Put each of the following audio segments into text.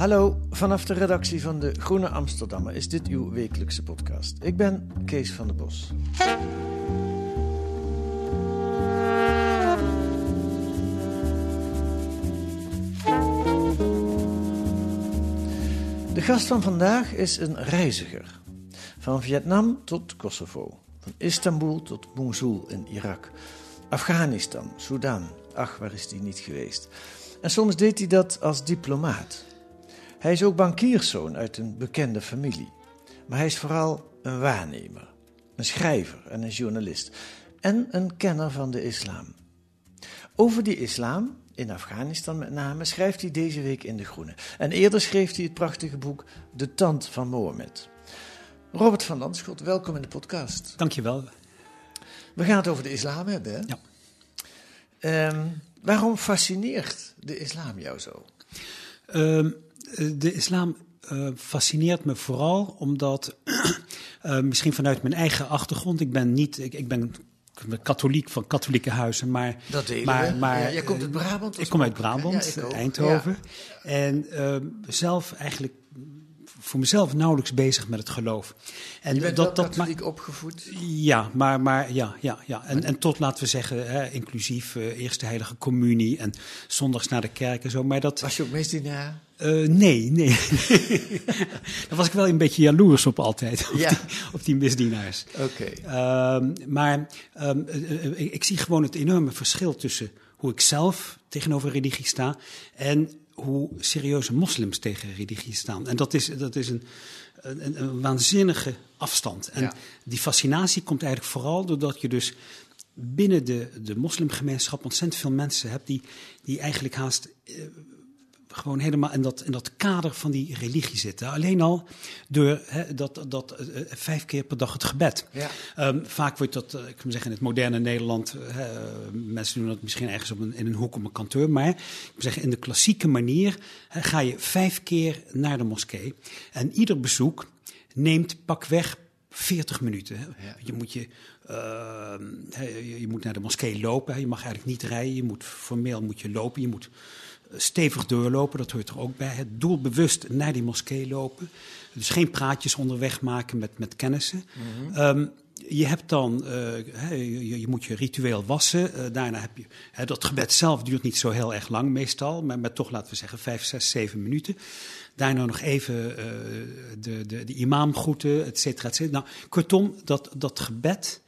Hallo, vanaf de redactie van de Groene Amsterdammer is dit uw wekelijkse podcast. Ik ben Kees van der Bos. De gast van vandaag is een reiziger. Van Vietnam tot Kosovo. Van Istanbul tot Mosul in Irak. Afghanistan, Sudan. Ach, waar is die niet geweest? En soms deed hij dat als diplomaat. Hij is ook bankierszoon uit een bekende familie. Maar hij is vooral een waarnemer, een schrijver en een journalist. En een kenner van de islam. Over die islam, in Afghanistan met name, schrijft hij deze week in De Groene. En eerder schreef hij het prachtige boek De Tand van Mohammed. Robert van Landschot, welkom in de podcast. Dankjewel. We gaan het over de islam hebben. Hè? Ja. Ehm, waarom fascineert de islam jou zo? Ehm, de islam uh, fascineert me vooral omdat, uh, misschien vanuit mijn eigen achtergrond, ik ben niet, ik, ik ben katholiek van katholieke huizen, maar... Dat delen maar, maar, ja, jij komt uit Brabant? Ik kom uit Brabant, ja, Eindhoven. Ja. En uh, zelf eigenlijk voor mezelf nauwelijks bezig met het geloof. En je bent dat, katholiek dat, opgevoed? Ja, maar, maar ja, ja, ja. En, en tot, laten we zeggen, hè, inclusief uh, eerste heilige communie en zondags naar de kerk en zo. Maar dat, Was je ook misdienaar? Uh, nee, nee. Daar was ik wel een beetje jaloers op altijd, op, Ja. die, op die misdienaars. Oké. Um, maar um, uh, ik, ik zie gewoon het enorme verschil tussen hoe ik zelf tegenover religie sta en hoe serieuze moslims tegen religie staan. En dat is, dat is een, een, een waanzinnige afstand. En Ja. die fascinatie komt eigenlijk vooral doordat je dus binnen de, de moslimgemeenschap ontzettend veel mensen hebt die, die eigenlijk haast eh, gewoon helemaal in dat, in dat kader van die religie zitten. Alleen al door hè, dat, dat eh, vijf keer per dag het gebed. Ja. Um, vaak wordt dat, uh, ik kan zeggen, in het moderne Nederland, uh, mensen doen dat misschien ergens op een, in een hoek op een kantoor, maar ik kan zeggen, in de klassieke manier ga je vijf keer naar de moskee en ieder bezoek neemt pakweg 40 minuten. Ja. Je moet je, je, je moet naar de moskee lopen, je mag eigenlijk niet rijden, je moet formeel moet je lopen, je moet stevig doorlopen, dat hoort er ook bij. Het doelbewust naar die moskee lopen. Dus geen praatjes onderweg maken met, met kennissen. Mm -hmm. um, je hebt dan, uh, he, je, je, moet je ritueel wassen. Uh, daarna heb je, dat gebed zelf duurt niet zo heel erg lang meestal, maar, maar toch laten we zeggen vijf, zes, zeven minuten. Daarna nog even uh, de, de, de imam groeten, et cetera, et cetera. Nou, kortom, dat, dat gebed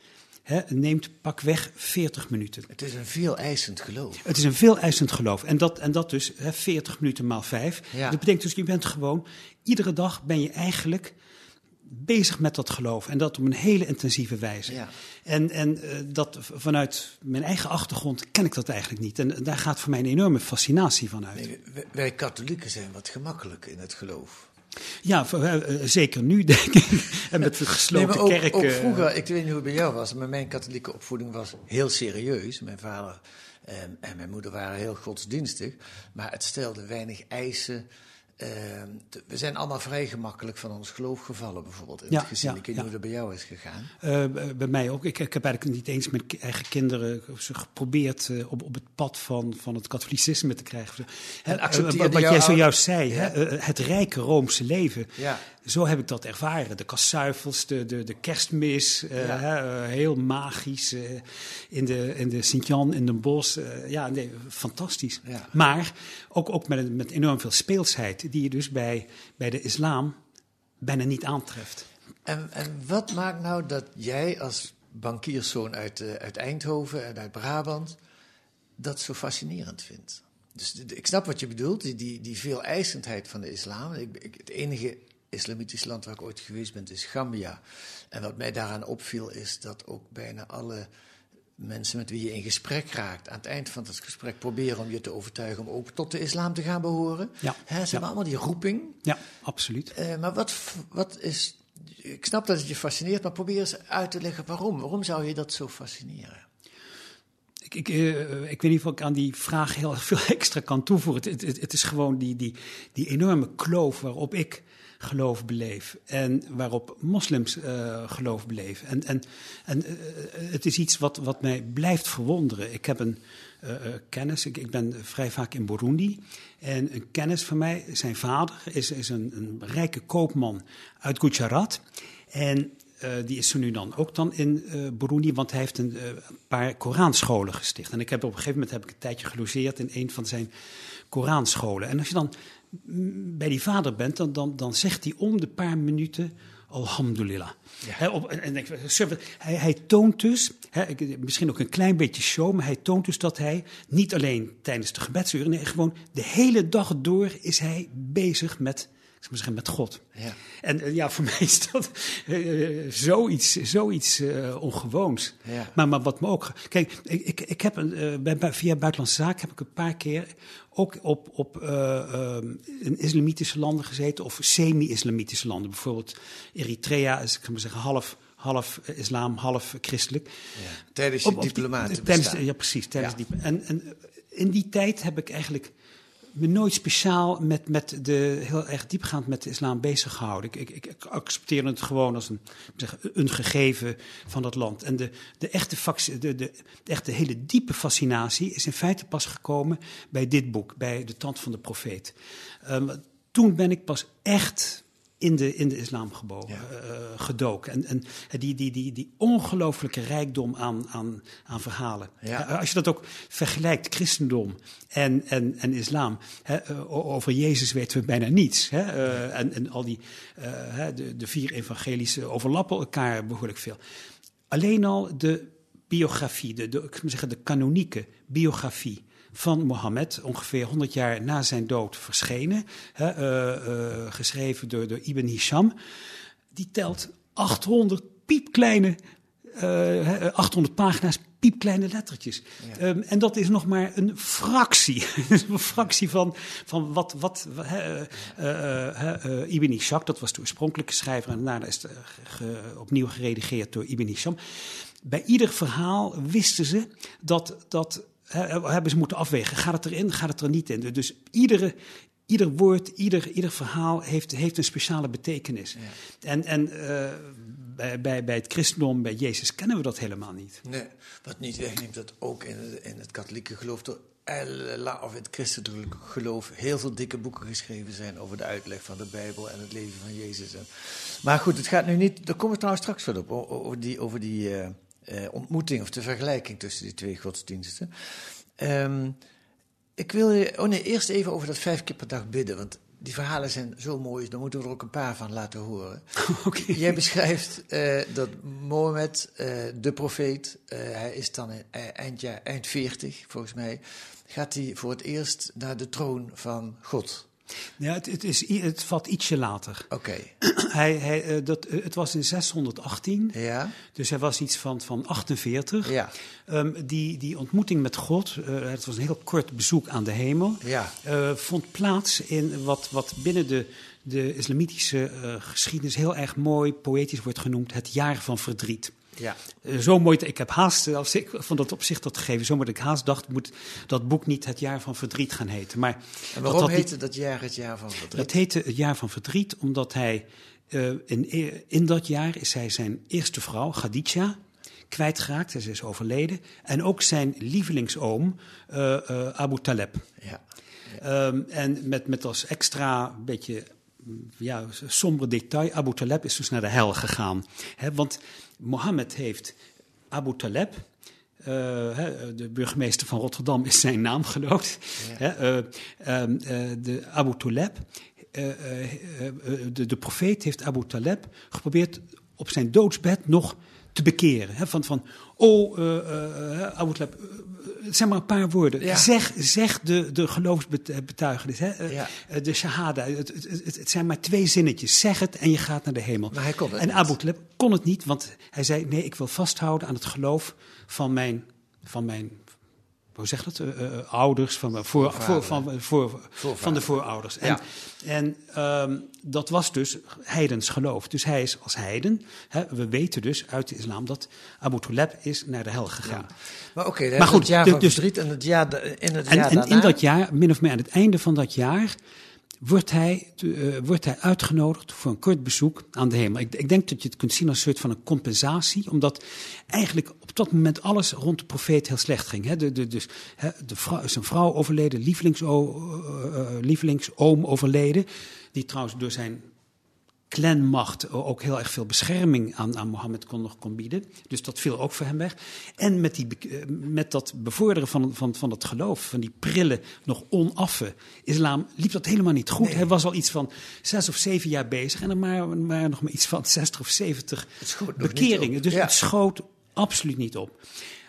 He, neemt pakweg 40 minuten. Het is een veel eisend geloof. Het is een veel eisend geloof. En dat, en dat dus he, 40 minuten maal 5. Ja. Dat betekent dus, je bent gewoon, iedere dag ben je eigenlijk bezig met dat geloof. En dat op een hele intensieve wijze. Ja. En, en uh, dat vanuit mijn eigen achtergrond ken ik dat eigenlijk niet. En daar gaat voor mij een enorme fascinatie van uit. Nee, wij katholieken zijn wat gemakkelijk in het geloof. Ja, uh, zeker nu, denk ik. en met de gesloten nee, ook, kerken. Ook vroeger, ik weet niet hoe het bij jou was, maar mijn katholieke opvoeding was heel serieus. Mijn vader en, en mijn moeder waren heel godsdienstig, maar het stelde weinig eisen. Uh, we zijn allemaal vrij gemakkelijk van ons geloof gevallen, bijvoorbeeld in ja, het gezin. Ja, ik weet ja. hoe dat bij jou is gegaan. Uh, bij mij ook. Ik, ik, heb eigenlijk niet eens met eigen kinderen geprobeerd uh, op, op het pad van, van het katholicisme te krijgen. En wat jij zojuist zei, hè, het rijke Roomse leven. Zo heb ik dat ervaren. De kassuifels, de, de, de kerstmis, uh, Ja. hè, heel magisch. uh, in de, in de Sint-Jan, in Den Bosch. Uh, ja, nee, fantastisch. Ja. Maar ook, ook met, met enorm veel speelsheid, die je dus bij, bij de islam bijna niet aantreft. En, en wat maakt nou dat jij als bankierszoon uit, uit Eindhoven en uit Brabant dat zo fascinerend vindt? Dus ik snap wat je bedoelt, die, die, die veel eisendheid van de islam. Ik, ik, het enige islamitisch land waar ik ooit geweest ben is Gambia. En wat mij daaraan opviel is dat ook bijna alle mensen met wie je in gesprek raakt, aan het eind van het gesprek proberen om je te overtuigen om ook tot de islam te gaan behoren. Ja. He, ze ja. hebben allemaal die roeping. Ja, absoluut. Uh, maar wat, wat is. Ik snap dat het je fascineert, maar probeer eens uit te leggen waarom. Waarom zou je dat zo fascineren? Ik, ik, uh, ik weet niet of ik aan die vraag heel veel extra kan toevoegen. Het, het, het is gewoon die, die, die enorme kloof waarop ik geloof beleef en waarop moslims uh, geloof beleven. En, en, en uh, het is iets wat, wat mij blijft verwonderen. Ik heb een, kennis. Ik, ik, ben vrij vaak in Burundi. En een kennis van mij, zijn vader, is, is een, een rijke koopman uit Gujarat. En die is nu dan ook dan in Burundi, want hij heeft een paar Koranscholen gesticht. En ik heb op een gegeven moment heb ik een tijdje gelogeerd in een van zijn Koranscholen. En als je dan bij die vader bent, dan, dan, dan zegt hij om de paar minuten Alhamdulillah. Ja. He, op, en, en, hij, hij, toont dus, he, misschien ook een klein beetje show, maar hij toont dus dat hij niet alleen tijdens de gebedsuren, nee, gewoon de hele dag door is hij bezig met ik zeggen, met God. Ja. En uh, ja, voor mij is dat uh, zoiets, zoiets uh, ongewoons. Ja. Maar, maar wat me ook. Kijk, ik, ik, heb een, bij, via Buitenlandse Zaken heb ik een paar keer ook op, op in islamitische landen gezeten of semi-islamitische landen. Bijvoorbeeld Eritrea is, ik kan maar zeggen, half half islam, half christelijk. Ja, tijdens je diplomaten Ja, precies. Tijdens ja. Die, en, en in die tijd heb ik eigenlijk me nooit speciaal met, met de, heel erg diepgaand met de islam bezig gehouden. Ik, ik, ik accepteer het gewoon als een, zeg, een gegeven van dat land. En de, de, echte de, de, de echte hele diepe fascinatie is in feite pas gekomen bij dit boek, bij De Tand van de Profeet. Um, toen ben ik pas echt in de, in de islam gebogen, ja. uh, gedoken. En, en die, die, die, die ongelooflijke rijkdom aan, aan, aan verhalen. Ja. Als je dat ook vergelijkt, christendom en, en, en islam. Hè, over Jezus weten we bijna niets. Hè? En, en al die, de, de vier evangelische overlappen elkaar behoorlijk veel. Alleen al de biografie, de, de, ik zeggen, de kanonieke biografie van Mohammed, ongeveer 100 jaar na zijn dood verschenen, hè, uh, uh, geschreven door, door Ibn Hisham. Die telt 800 piepkleine, uh, eh, 800 pagina's, piepkleine lettertjes. Ja. Um, en dat is nog maar een fractie. een fractie van, van wat, wat Ibn Hisham, dat was de oorspronkelijke schrijver, en daarna is het ge, opnieuw geredigeerd door Ibn Hisham. Bij ieder verhaal wisten ze dat, dat hebben ze moeten afwegen. Gaat het erin, gaat het er niet in? Dus iedere, ieder woord, ieder, ieder verhaal heeft, heeft een speciale betekenis. Ja. En, en uh, bij, bij, bij het christendom, bij Jezus, kennen we dat helemaal niet. Nee, wat niet wegneemt dat ook in het, in het katholieke geloof door of het christelijke geloof heel veel dikke boeken geschreven zijn over de uitleg van de Bijbel en het leven van Jezus. Maar goed, het gaat nu niet. Daar komen we trouwens straks wel op over die, over die uh, ontmoeting of de vergelijking tussen die twee godsdiensten. Um, ik wil je, oh nee, eerst even over dat vijf keer per dag bidden, want die verhalen zijn zo mooi, daar moeten we er ook een paar van laten horen. Okay. Jij beschrijft uh, dat Mohammed, uh, de profeet, hij is dan eind, jaar, eind 40 volgens mij, gaat hij voor het eerst naar de troon van God. Ja, het, het, is, het valt ietsje later. Oké. Hij, hij, uh, dat, uh, het was in 618, ja. dus hij was iets van, van 48. Ja. Um, die, die ontmoeting met God, uh, het was een heel kort bezoek aan de hemel, ja. vond plaats in wat, wat binnen de, de islamitische geschiedenis heel erg mooi poëtisch wordt genoemd, het jaar van verdriet. Ja. Uh, zo mooi, ik heb haast, eh, als ik van dat opzicht dat gegeven, zo dat ik haast dacht, moet dat boek niet het jaar van verdriet gaan heten. Maar en waarom dat heette dat jaar het jaar van verdriet? Dat heette het jaar van verdriet omdat hij, uh, in, in dat jaar is hij zijn eerste vrouw, Khadija, kwijtgeraakt. Ze is overleden. En ook zijn lievelingsoom, uh, Abu Taleb. Ja. ja. Um, en met, met als extra beetje ja, somber detail, Abu Taleb is dus naar de hel gegaan. He, want Mohammed heeft Abu Taleb, uh, de burgemeester van Rotterdam is zijn naam geloot. Ja. Uh, uh, de Abu Taleb, de, de profeet heeft Abu Taleb geprobeerd op zijn doodsbed nog te bekeren. Hè? Van, van, oh, Abu Taleb, zeg maar een paar woorden. Ja. Zeg, zeg de, de geloofsbetuigenis, hè? Ja. de shahada. Het, het, het, zijn maar twee zinnetjes. Zeg het en je gaat naar de hemel. Maar hij kon het en niet. Abu Talib kon het niet, want hij zei: Nee, ik wil vasthouden aan het geloof van mijn, van mijn hoe zeg dat? Uh, uh, ouders, van, voor, voor, van, voor, van de voorouders. En, ja. en um, dat was dus heidens geloof. Dus hij is als heiden. Hè, we weten dus uit de islam dat Abu Talib is naar de hel gegaan. Ja. Maar oké, okay, goed, het jaar dus, van verdriet en het jaar in het en, jaar en in dat jaar, min of meer aan het einde van dat jaar, wordt hij, uh, wordt hij uitgenodigd voor een kort bezoek aan de hemel. Ik, ik, denk dat je het kunt zien als een soort van een compensatie, omdat eigenlijk op dat moment alles rond de profeet heel slecht ging. Hè? De, de, dus, hè, de vrouw, zijn vrouw overleden, lievelingsoom, uh, lievelingsoom overleden, die trouwens door zijn clanmacht ook heel erg veel bescherming aan, aan Mohammed kon nog kon bieden. Dus dat viel ook voor hem weg. En met, die, eh, met dat bevorderen van, van, van dat geloof, van die prille, nog onaffe islam, liep dat helemaal niet goed. Hij was al iets van zes of zeven jaar bezig en er waren, maar nog maar iets van zestig of zeventig bekeringen. Dus het schoot absoluut niet op.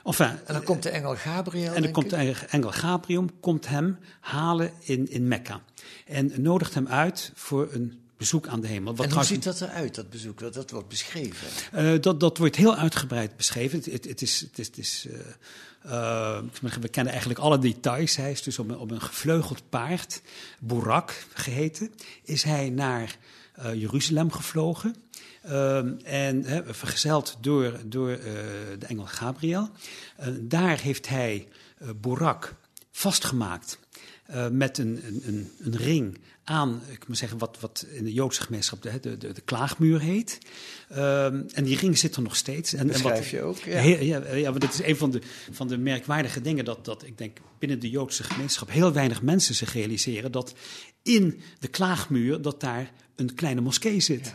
Enfin, en dan komt de engel Gabriel. En dan komt de engel Gabriel komt hem halen in, in Mekka. En nodigt hem uit voor een bezoek aan de hemel. Wat en hoe ziet dat eruit, dat bezoek? Dat wordt beschreven? Uh, dat, dat wordt heel uitgebreid beschreven. Het, het, het is... Het is, het is uh, uh, we kennen eigenlijk alle details. Hij is dus op een, op een gevleugeld paard, Boerak geheten, is hij naar Jeruzalem gevlogen. en vergezeld door, door de engel Gabriel. daar heeft hij Boerak vastgemaakt met een, een, een ring aan, ik moet zeggen, wat, wat in de Joodse gemeenschap de, de, de, de klaagmuur heet. Um, en die ring zit er nog steeds. En, en wat, je ook, ja. ja, ja, maar dat is een van de, van de merkwaardige dingen dat, dat ik denk binnen de Joodse gemeenschap heel weinig mensen zich realiseren dat in de klaagmuur dat daar een kleine moskee zit.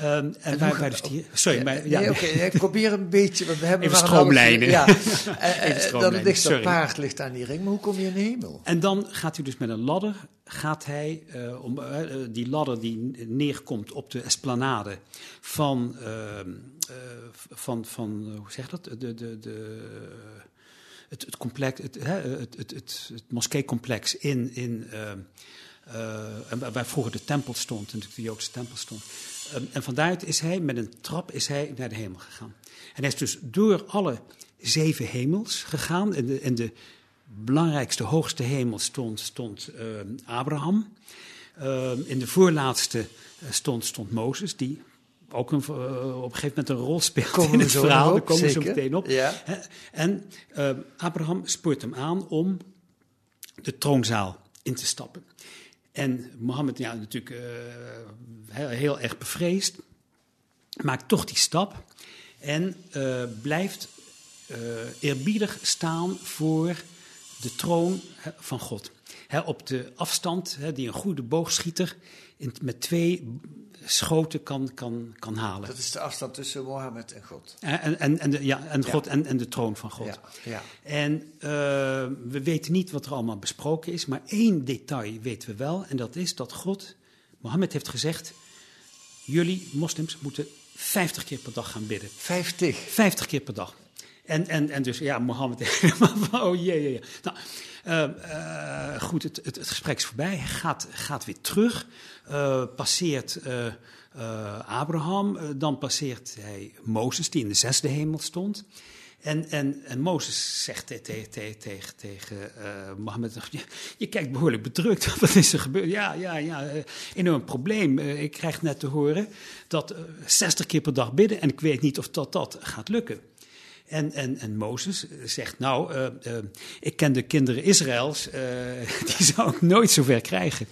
Ja. Um, en, en wij dus die. Sorry, maar. Ja, nee, okay, ik probeer een beetje. Want we hebben Even stroomlijnen. Ja, uh, dan ligt dat paard ligt aan die ring, maar hoe kom je in de hemel? En dan gaat dus met een ladder. Gaat hij, uh, om, uh, die ladder die neerkomt op de esplanade van, ehm, van, van hoe zeg dat? De, de, de, het, het, complex, het, het, het, het, het moskeecomplex in, in ehm, waar vroeger de tempel stond, natuurlijk de Joodse tempel stond. Um, en vandaaruit is hij met een trap is hij naar de hemel gegaan. En hij is dus door alle zeven hemels gegaan. En de, en de belangrijkste, hoogste hemel stond, stond uh, Abraham. Uh, in de voorlaatste eh, stond, stond Mozes, die ook een, uh, op een gegeven moment een rol speelt komen in het verhaal. Daar komen we zo meteen op. Ja. En Abraham spoort hem aan om de troonzaal in te stappen. En Mohammed, ja, natuurlijk heel, heel, erg bevreesd, maakt toch die stap en blijft eerbiedig staan voor de troon van God. op de afstand die een goede boogschieter in, met twee schoten kan, kan, kan halen. Dat is de afstand tussen Mohammed en God. En, en, en, de, ja, en God En, en de troon van God. Ja, ja. En uh, we weten niet wat er allemaal besproken is, maar één detail weten we wel. En dat is dat God, Mohammed heeft gezegd, jullie moslims moeten 50 keer per dag gaan bidden. 50? 50 keer per dag. En, en, en dus, ja, Mohammed oh jee, jee, jee. Nou, uh, uh, goed, het, het, gesprek is voorbij. Gaat, gaat weer terug, uh, passeert Abraham, dan passeert hij Mozes, die in de zesde hemel stond. En, en, en Mozes zegt tegen te, te, tegen Mohammed, je, je, kijkt behoorlijk bedrukt, wat is er gebeurd? Ja, ja, ja, enorm probleem. ik krijg net te horen dat 60 keer per dag bidden en ik weet niet of dat, dat gaat lukken. En, en, en Mozes zegt, nou, uh, uh, ik ken de kinderen Israëls, die zou ik nooit zover krijgen.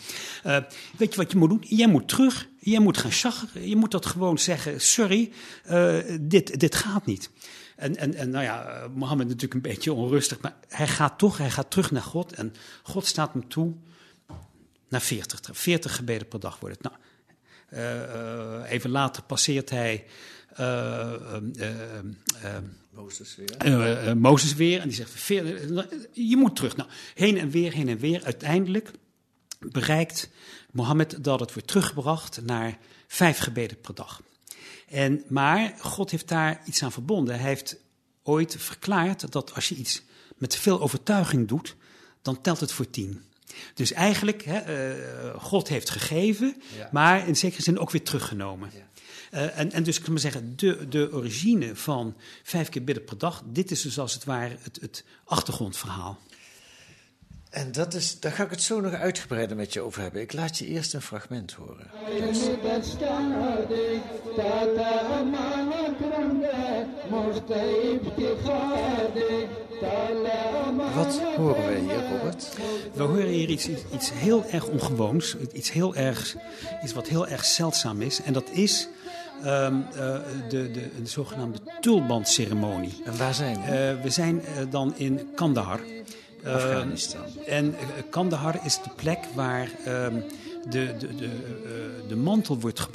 weet je wat je moet doen? Jij moet terug, jij moet gaan chaggen, je moet dat gewoon zeggen, sorry, dit, dit gaat niet. En, en, en nou ja, Mohammed natuurlijk een beetje onrustig, maar hij gaat toch, hij gaat terug naar God en God staat hem toe naar 40, 40 gebeden per dag wordt het. Nou, even later passeert hij Mozes weer. Uh, Mozes weer. En die zegt, je moet terug. Nou, heen en weer, heen en weer. Uiteindelijk bereikt Mohammed dat het wordt teruggebracht naar vijf gebeden per dag. En, maar God heeft daar iets aan verbonden. Hij heeft ooit verklaard dat als je iets met veel overtuiging doet, dan telt het voor tien. Dus eigenlijk, hè, uh, God heeft gegeven, maar in zekere zin ook weer teruggenomen. Ja. Uh, en, en, dus kan maar zeggen, de, de origine van vijf keer bidden per dag, dit is dus als het ware het, het achtergrondverhaal. En dat is, daar ga ik het zo nog uitgebreider met je over hebben. Ik laat je eerst een fragment horen. Wat horen wij hier, Robert? We horen hier iets, iets heel erg ongewoons, iets, heel erg, iets wat heel erg zeldzaam is. En dat is um, uh, de, de, de, zogenaamde tulbandceremonie. En waar zijn we? Uh, we zijn uh, dan in Kandahar. Afghanistan. en Kandahar is de plek waar um, de, de, de, de mantel wordt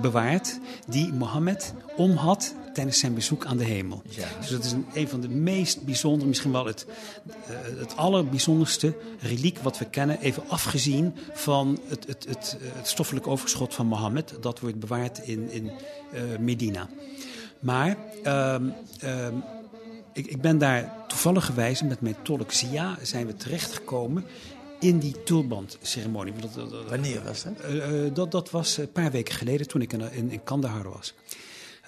bewaard die Mohammed om had tijdens zijn bezoek aan de hemel. Ja. Dus dat is een, een van de meest bijzondere, misschien wel het, uh, het allerbijzonderste reliek wat we kennen. Even afgezien van het, het, het, het stoffelijk overschot van Mohammed. Dat wordt bewaard in, in uh, Medina. Maar um, um, ik, ik ben daar toevallig gewijs met mijn tolk Zia zijn we terechtgekomen in die tulbandceremonie. Wanneer was dat? Uh, dat, dat was een paar weken geleden toen ik in, in, in Kandahar was.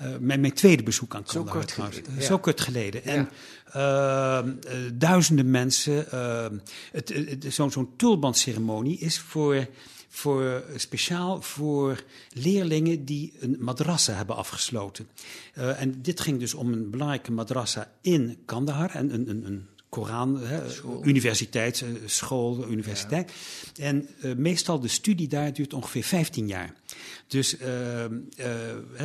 Uh, mijn, mijn, tweede bezoek aan Kandahar. Zo kort geleden. Ja. Zo kort geleden. En ja. uh, uh, duizenden mensen. Zo'n zo tulbandceremonie is voor, voor, speciaal voor leerlingen die een madrassa hebben afgesloten. Uh, en dit ging dus om een belangrijke madrassa in Kandahar. En een, een, een Koran, hè, School. universiteit, school, universiteit. Ja. En uh, meestal de studie daar duurt ongeveer 15 jaar. Dus uh, uh,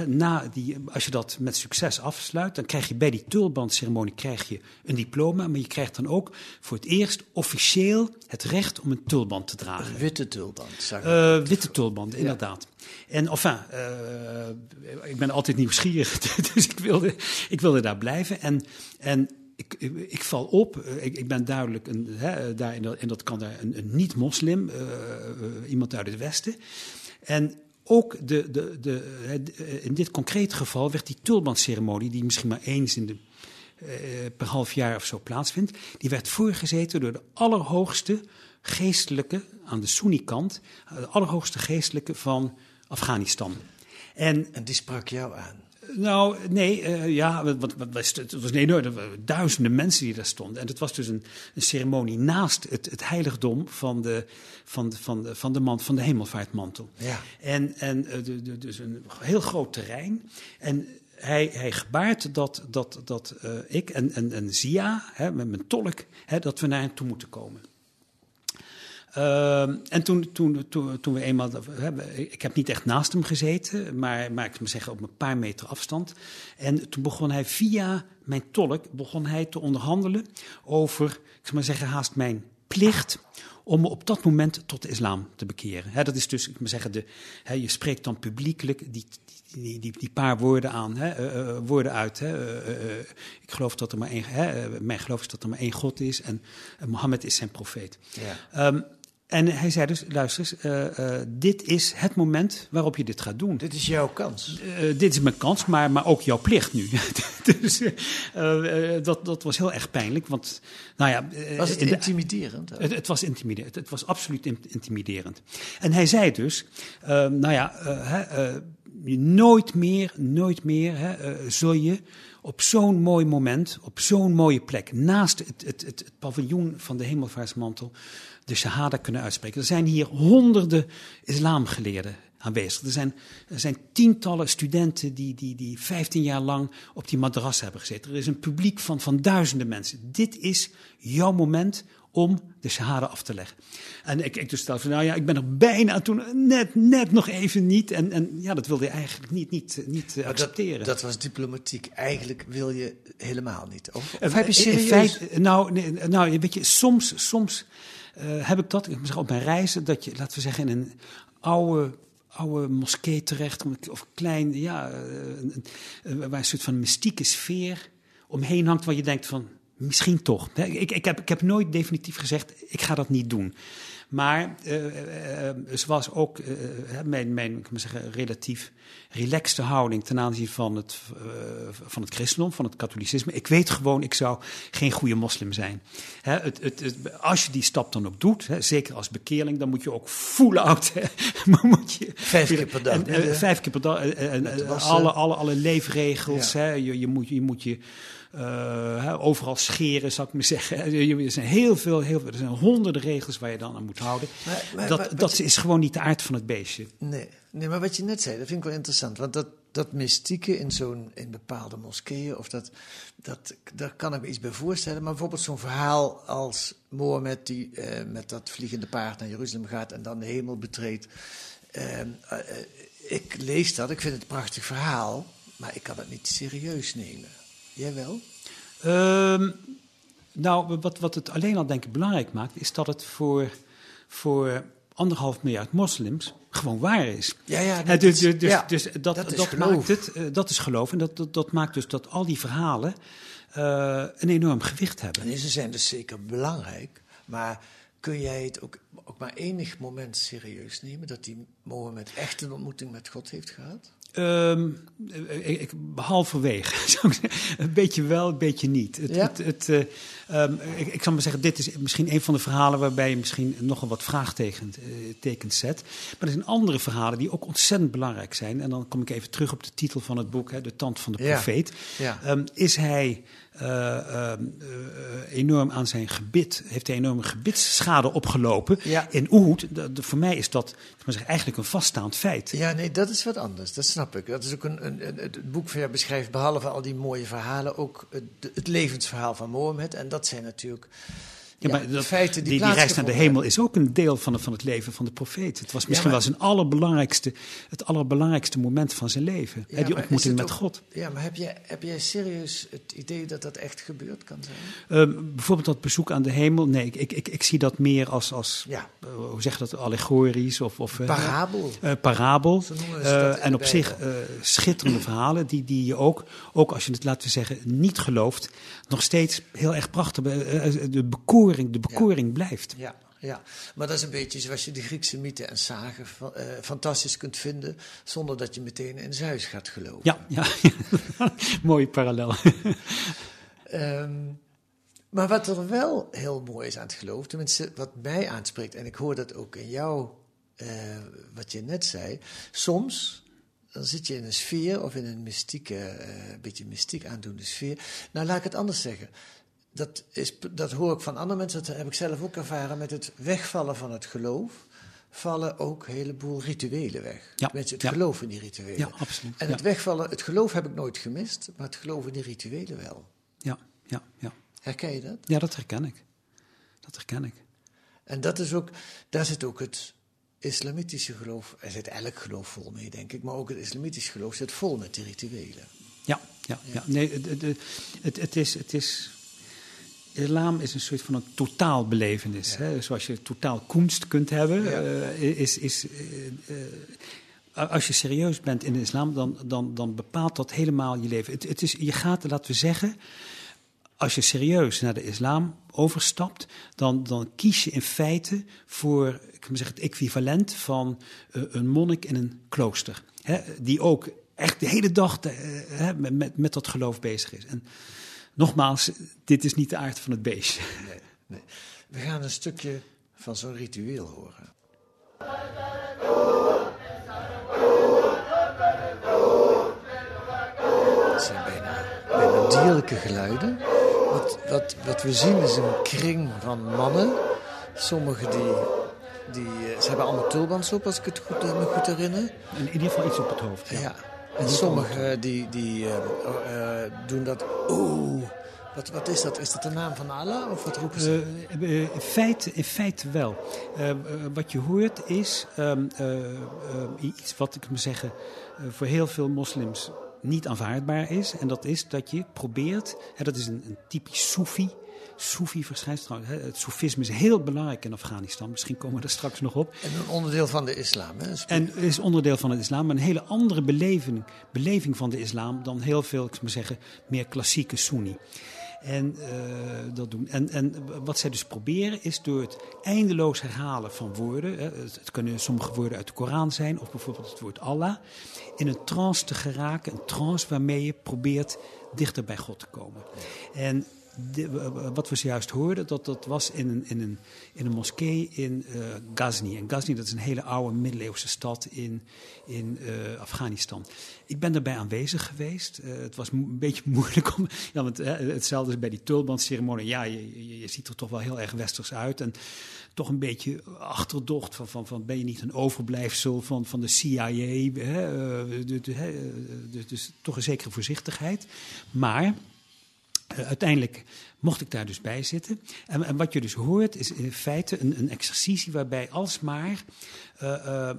na die, als je dat met succes afsluit, dan krijg je bij die tulbandceremonie krijg je een diploma, maar je krijgt dan ook voor het eerst officieel het recht om een tulband te dragen. Een witte tulband, Witte tulband, inderdaad. Ja. En enfin, ik ben altijd nieuwsgierig, dus ik wilde, ik wilde daar blijven. En, en ik, ik, val op, ik, ik ben duidelijk een, hè, daar in dat, in dat kan daar een, een niet-moslim, uh, iemand uit het Westen. En ook de, de, de, in dit concrete geval werd die tulbandceremonie, die misschien maar eens in de, per half jaar of zo plaatsvindt, die werd voorgezeten door de allerhoogste geestelijke, aan de Sunni-kant, de allerhoogste geestelijke van Afghanistan. En, en die sprak jou aan? Nou, nee, uh, ja, wat, wat, wat, het was nee, er waren duizenden mensen die daar stonden. En het was dus een, een ceremonie naast het, het, heiligdom van de, van, de, van, de, van de man van de hemelvaartmantel. Ja. En, en uh, de, de, dus een heel groot terrein. En hij, hij gebaart dat, dat, dat uh, ik en, en, en Zia, hè, met mijn tolk, hè, dat we naar hem toe moeten komen. Uh, en toen, toen, toen, toen we eenmaal. Ik heb niet echt naast hem gezeten, maar, maar ik moet zeggen op een paar meter afstand. En toen begon hij via mijn tolk begon hij te onderhandelen over, ik zou maar zeggen, haast mijn plicht om me op dat moment tot de islam te bekeren. He, dat is dus, ik moet zeggen, de, he, je spreekt dan publiekelijk die, die, die, die paar woorden aan, he, uh, woorden uit. Uh, uh, ik geloof dat er maar één, mijn geloof is dat er maar één God is en Mohammed is zijn profeet. Ja. Um, en hij zei dus, luister eens, uh, uh, dit is het moment waarop je dit gaat doen. Dit is jouw kans. Uh, dit is mijn kans, maar, maar ook jouw plicht nu. dus dat, dat was heel erg pijnlijk, want nou ja... Was het intimiderend? De, het, het, was intimiderend, het was absoluut intimiderend. En hij zei dus, nou ja, nooit meer, nooit meer hè, zul je op zo'n mooi moment, op zo'n mooie plek, naast het, het, het, het paviljoen van de hemelvaartsmantel, de shahada kunnen uitspreken. Er zijn hier honderden islamgeleerden aanwezig. Er zijn, er zijn tientallen studenten die, die, die 15 jaar lang op die madras hebben gezeten. Er is een publiek van, van duizenden mensen. Dit is jouw moment om de shahada af te leggen. En ik, ik dus stel van, nou ja, ik ben er bijna toen, net, net nog even niet. En, en ja, dat wilde je eigenlijk niet, niet, niet accepteren. Dat, dat, was diplomatiek. Eigenlijk wil je helemaal niet. Of, of uh, heb je serieus... Feit, nou, nee, nou, weet je, soms, soms heb ik dat, zeg op mijn reizen, dat je, laten we zeggen, in een oude oude moskee terecht, of klein, ja, een, een, waar een soort van mystieke sfeer omheen hangt, waar je denkt van, misschien toch. Ik, ik, heb, ik heb nooit definitief gezegd, ik ga dat niet doen. Maar uh, uh, zoals ook uh, mijn, mijn ik moet zeggen, relatief relaxte houding ten aanzien van het, van het christendom, van het katholicisme. Ik weet gewoon, ik zou geen goede moslim zijn. Hè, het, het, het, als je die stap dan ook doet, hè, zeker als bekeerling, dan moet je ook full out. moet je, vijf keer per dag. En, vijf keer per dag. En, alle, alle, alle leefregels. Ja. Hè, je, je, moet, je moet je Uh, overal scheren, zou ik maar zeggen. Er zijn heel veel, heel veel, er zijn honderden regels waar je dan aan moet houden. Maar, maar, dat maar, dat is gewoon niet de aard van het beestje. Nee, nee, maar wat je net zei, dat vind ik wel interessant. Want dat, dat mystieke in, zo'n, in bepaalde moskeeën, of dat, dat, daar kan ik me iets bij voorstellen. Maar bijvoorbeeld zo'n verhaal als Mohammed die uh, met dat vliegende paard naar Jeruzalem gaat en dan de hemel betreedt. Uh, ik lees dat, ik vind het een prachtig verhaal, maar ik kan het niet serieus nemen. Jij wel? Um, nou, wat, wat het alleen al denk ik belangrijk maakt, is dat het voor, voor anderhalf miljard moslims gewoon waar is. Ja, ja, dat, dus, dus, dus, ja, dus dat, dat, dat maakt het, uh, dat is geloof. En dat, dat, dat, maakt dus dat al die verhalen uh, een enorm gewicht hebben. En ze zijn dus zeker belangrijk, maar kun jij het ook, ook maar enig moment serieus nemen dat die Mohammed echt een ontmoeting met God heeft gehad? Um, ik, halverwege, zou ik zeggen. Een beetje wel, een beetje niet. Het, ja? het, het, uh, um, ik, ik zal maar zeggen, dit is misschien een van de verhalen waarbij je misschien nogal wat vraagtekens uh, zet. Maar er zijn andere verhalen die ook ontzettend belangrijk zijn. En dan kom ik even terug op de titel van het boek, hè, De Tand van de Profeet. Ja. Ja. Um, is hij enorm aan zijn gebit, heeft hij enorme gebitsschade opgelopen ja. in Uhud. voor mij is dat maar zeg, eigenlijk een vaststaand feit. Ja, nee, dat is wat anders. Dat snap ik. Dat is ook een, een, een het boek van jou beschrijft, behalve al die mooie verhalen, ook het, het levensverhaal van Mohammed. En dat zijn natuurlijk ja, maar dat, die, die, die reis naar de hemel is ook een deel van, van het leven van de profeet. Het was misschien maar, wel zijn allerbelangrijkste, het allerbelangrijkste moment van zijn leven. Ja, die ontmoeting met ook, God. Ja, maar heb jij, heb jij serieus het idee dat dat echt gebeurd kan zijn? Uh, bijvoorbeeld dat bezoek aan de hemel. Nee, ik, ik, ik, ik zie dat meer als, als ja. uh, hoe zeg je dat, allegorisch of... of eh, parabel. Uh, parabel. en op zich schitterende verhalen die, die je ook, ook als je het, laten we zeggen, niet gelooft, nog steeds heel erg prachtig, de bekoring de bekoring blijft. Ja, ja, maar dat is een beetje zoals je de Griekse mythen en zagen uh, fantastisch kunt vinden, zonder dat je meteen in Zeus gaat geloven. Ja, ja. mooie parallel. um, maar wat er wel heel mooi is aan het geloof, tenminste wat mij aanspreekt, en ik hoor dat ook in jou, uh, wat je net zei, soms dan zit je in een sfeer of in een mystieke, uh, beetje mystiek aandoende sfeer. Nou, laat ik het anders zeggen dat, is, dat hoor ik van andere mensen, dat heb ik zelf ook ervaren. Met het wegvallen van het geloof vallen ook een heleboel rituelen weg. Ja. Mensen, het ja. geloof in die rituelen. Ja, absoluut. En het wegvallen, het geloof heb ik nooit gemist, maar het geloof in die rituelen wel. Ja, ja, ja. Herken je dat? Ja, dat herken ik. Dat herken ik. En dat is ook, daar zit ook het islamitische geloof, er zit elk geloof vol mee, denk ik, maar ook het islamitische geloof zit vol met die rituelen. Ja, ja, ja. Nee, het, het, het, is, het is islam is een soort van een totaalbelevenis. Ja. Hè? Zoals je totaal kunst kunt hebben, ja. uh, is. is uh, uh, als je serieus bent in de islam, dan, dan, dan bepaalt dat helemaal je leven. Het, het is, je gaat, laten we zeggen, als je serieus naar de islam overstapt, dan, dan kies je in feite voor ik zeg, het equivalent van een monnik in een klooster. Hè? Die ook echt de hele dag de, met, met, met dat geloof bezig is. En, nogmaals, dit is niet de aard van het beestje. Nee, nee. We gaan een stukje van zo'n ritueel horen. Het zijn bijna, bijna dierlijke geluiden. Wat, wat, wat we zien is een kring van mannen. Sommigen die die, ze hebben allemaal tulbans op, als ik het goed, me goed herinner. in ieder geval iets op het hoofd. Ja. ja. En sommigen die, die uh, uh, doen dat. Oeh. Wat, wat is dat? Is dat de naam van Allah of wat roepen ze? Uh, in, feite, in feite wel. wat je hoort is um, iets wat ik moet zeggen voor heel veel moslims niet aanvaardbaar is. En dat is dat je probeert, hè, dat is een, een typisch Soefi Soefi verschijnsel. Het soefisme is heel belangrijk in Afghanistan. Misschien komen we er straks nog op. En een onderdeel van de islam. Hè? En is onderdeel van het islam. Maar een hele andere beleving, beleving van de islam dan heel veel, ik zou zeggen, meer klassieke Sunni. En, uh, dat doen. En, en wat zij dus proberen is door het eindeloos herhalen van woorden. Hè, het, kunnen sommige woorden uit de Koran zijn, of bijvoorbeeld het woord Allah. In een trance te geraken, een trance waarmee je probeert dichter bij God te komen. En wat we zojuist hoorden, dat, dat was in een, in een, in een moskee in uh, Ghazni. En Ghazni dat is een hele oude middeleeuwse stad in, in uh, Afghanistan. Ik ben daarbij aanwezig geweest. Uh, het was een beetje moeilijk om. Ja, want hetzelfde is bij die tulbandceremonie. Ja, je, ziet er toch wel heel erg westers uit. En toch een beetje achterdocht van, van, van ben je niet een overblijfsel van, van de CIA? Hè? dus, dus toch een zekere voorzichtigheid. Maar uh, uiteindelijk mocht ik daar dus bij zitten. En, en, wat je dus hoort is in feite een, een exercitie waarbij alsmaar uh,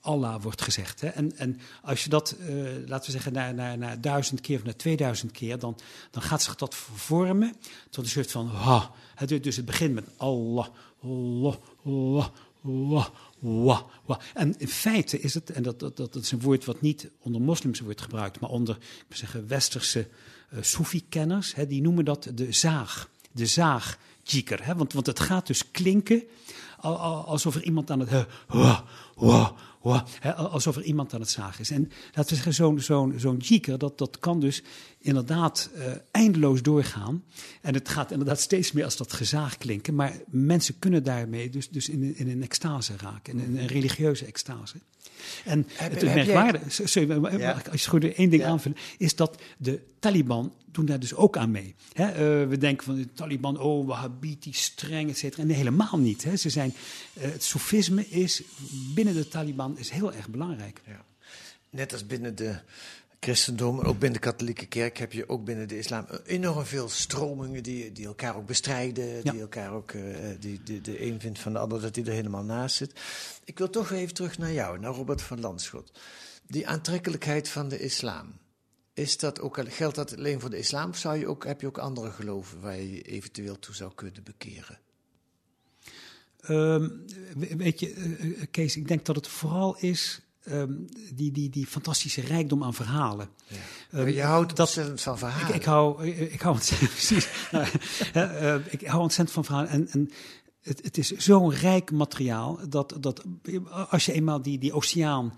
Allah wordt gezegd. Hè? En, en, als je dat, laten we zeggen, naar, naar, naar duizend keer of naar 2000 keer, dan, dan gaat zich dat vormen tot een soort van ha. Dus het begint met Allah, Allah, Allah, Allah. Wa, wa. En in feite is het, en dat, dat, dat is een woord wat niet onder moslims wordt gebruikt, maar onder ik zeggen, westerse Soefi-kenners, die noemen dat de zaag. De zaag Hè? Want, want het gaat dus klinken alsof er iemand aan het. Alsof er iemand aan het zagen is. En laten we zeggen, zo'n zo'n zo'n dat, dat kan dus inderdaad uh, eindeloos doorgaan. En het gaat inderdaad steeds meer als dat gezaag klinken. Maar mensen kunnen daarmee dus, dus in, in een extase raken, in een religieuze extase. En heb, het merkwaardige, sorry, ja. als je goed één ding ja. aanvullen, is dat de Taliban doen daar dus ook aan mee. He, uh, we denken van de Taliban, oh, Wahhabiti, streng, et cetera. En helemaal niet. He. Ze zijn, uh, het soefisme is binnen de Taliban is heel erg belangrijk. Ja. Net als binnen de christendom, ook binnen de katholieke kerk, heb je ook binnen de islam enorm veel stromingen die, die elkaar ook bestrijden. Die elkaar ook, uh, die, die, de een vindt van de ander dat hij er helemaal naast zit. Ik wil toch even terug naar jou, naar Robert van Landschot. Die aantrekkelijkheid van de islam. Is dat ook, geldt dat alleen voor de islam of zou je ook, heb je ook andere geloven waar je je eventueel toe zou kunnen bekeren? Um, weet je, uh, Kees, ik denk dat het vooral is um, die, die, die fantastische rijkdom aan verhalen. Ja. Um, je houdt dat, ontzettend van verhalen. Ik, ik hou, ik, ik hou ontzettend, precies, nou, uh, ik hou ontzettend van verhalen. En, en het, het is zo'n rijk materiaal dat, dat als je eenmaal die, die oceaan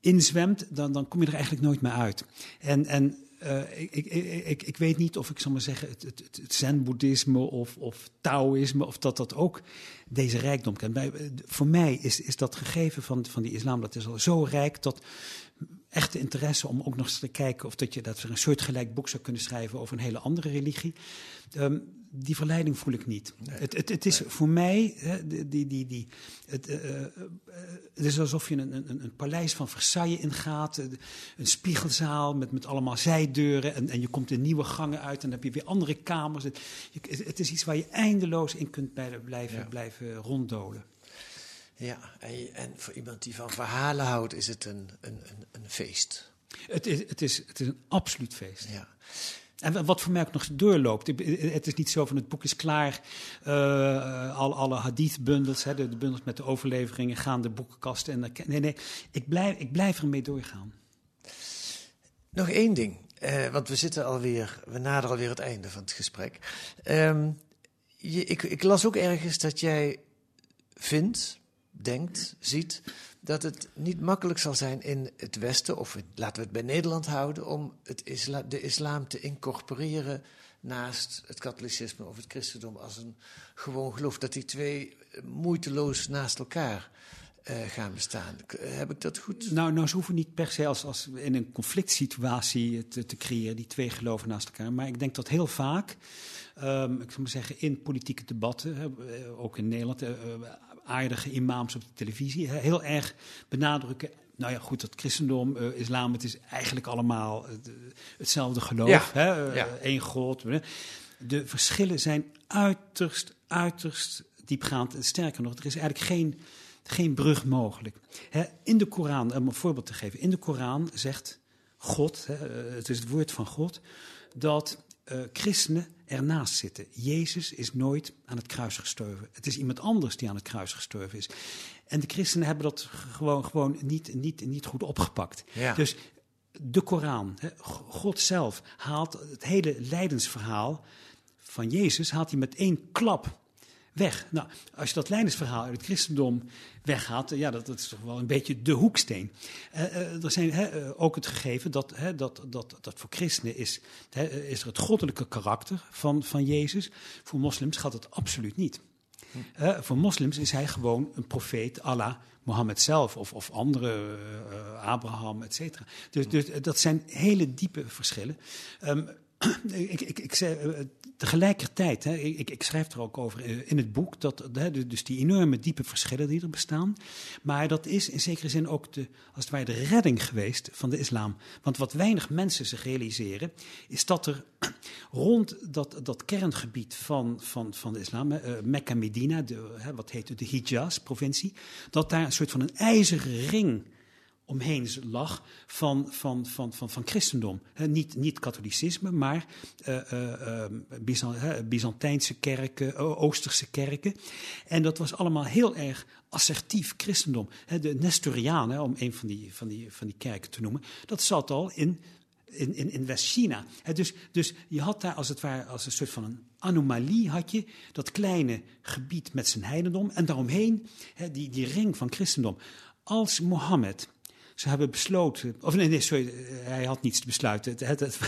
inzwemt, dan, dan kom je er eigenlijk nooit meer uit. En, en uh, ik, ik, ik, ik, weet niet of ik zal maar zeggen, het, het, het zen-boeddhisme of, of Taoïsme, of dat dat ook deze rijkdom kent. Bij, voor mij is, is dat gegeven van, van die islam, dat is al zo rijk dat echte interesse om ook nog eens te kijken of dat je dat een soort gelijk boek zou kunnen schrijven over een hele andere religie. Um, die verleiding voel ik niet. Het, het, het, is voor mij, hè, die, die, die, het, uh, uh, het is alsof je een, een, een, paleis van Versailles ingaat, een spiegelzaal met, met allemaal zijdeuren en, en je komt in nieuwe gangen uit en dan heb je weer andere kamers. Het, het is iets waar je eindeloos in kunt blijven, ja. blijven ronddolen. Ja, en, en, voor iemand die van verhalen houdt, is het een, een, een, een feest. Het is, het, is, het is een absoluut feest. Ja. En wat voor mij ook nog doorloopt. Het is niet zo van het boek is klaar. Uh, alle, alle hadith-bundels, de, de, bundels met de overleveringen, gaan de boekenkast. En, nee, nee, ik blijf, ik blijf ermee doorgaan. Nog één ding, uh, want we zitten alweer, we naderen alweer het einde van het gesprek. Um, je, ik, ik las ook ergens dat jij vindt, denkt, ziet dat het niet makkelijk zal zijn in het Westen, of laten we het bij Nederland houden, om het de islam te incorporeren naast het katholicisme of het christendom als een gewoon geloof. Dat die twee moeiteloos naast elkaar uh, gaan bestaan. Heb ik dat goed? Nou, nou ze hoeven niet per se als, in een conflict situatie te, te creëren, die twee geloven naast elkaar. Maar ik denk dat heel vaak, um, ik zou maar zeggen, in politieke debatten, ook in Nederland, aardige imams op de televisie heel erg benadrukken. Nou ja, goed, dat christendom, uh, islam, het is eigenlijk allemaal uh, hetzelfde geloof. Ja. Hè? Ja. Eén God. De verschillen zijn uiterst, uiterst diepgaand. Sterker nog, er is eigenlijk geen, geen brug mogelijk. Hè? In de Koran, om een voorbeeld te geven. In de Koran zegt God, hè, het is het woord van God, dat christenen ernaast zitten. Jezus is nooit aan het kruis gestorven. Het is iemand anders die aan het kruis gestorven is. En de christenen hebben dat gewoon, gewoon niet, niet, niet goed opgepakt. Ja. Dus de Koran, God zelf, haalt het hele lijdensverhaal van Jezus haalt hij met één klap weg. Nou, als je dat Leidersverhaal uit het christendom weghaalt, ja, dat, dat is toch wel een beetje de hoeksteen. Uh, er zijn ook het gegeven dat, dat, dat, dat voor christenen is, is er het goddelijke karakter van, van Jezus. Voor moslims gaat het absoluut niet. Voor moslims is hij gewoon een profeet, Allah, Mohammed zelf of, of andere, Abraham, et cetera. Dus, dus dat zijn hele diepe verschillen. Um, ik, ik, ik eh, tegelijkertijd, hè, ik, ik, schrijf er ook over eh, in het boek, dat, hè, dus die enorme diepe verschillen die er bestaan. Maar dat is in zekere zin ook de, als het ware de redding geweest van de islam. Want wat weinig mensen zich realiseren, is dat er rond dat, dat kerngebied van, van, van de islam, hè, wat heet het, de Hijaz-provincie, dat daar een soort van een ijzeren ring omheen lag van, van, van, van, van christendom. niet, niet katholicisme, maar uh, Byzantijnse kerken, Oosterse kerken. En dat was allemaal heel erg assertief christendom. de Nestorianen, om een van die, van, die, van die kerken te noemen, dat zat al in in, in, in West-China. Dus, dus je had daar als het ware als een soort van een anomalie had je dat kleine gebied met zijn heidendom en daaromheen die, die ring van christendom. Als Mohammed ze hebben besloten, of nee, nee, sorry, eh, hij had niets te besluiten. Het, het,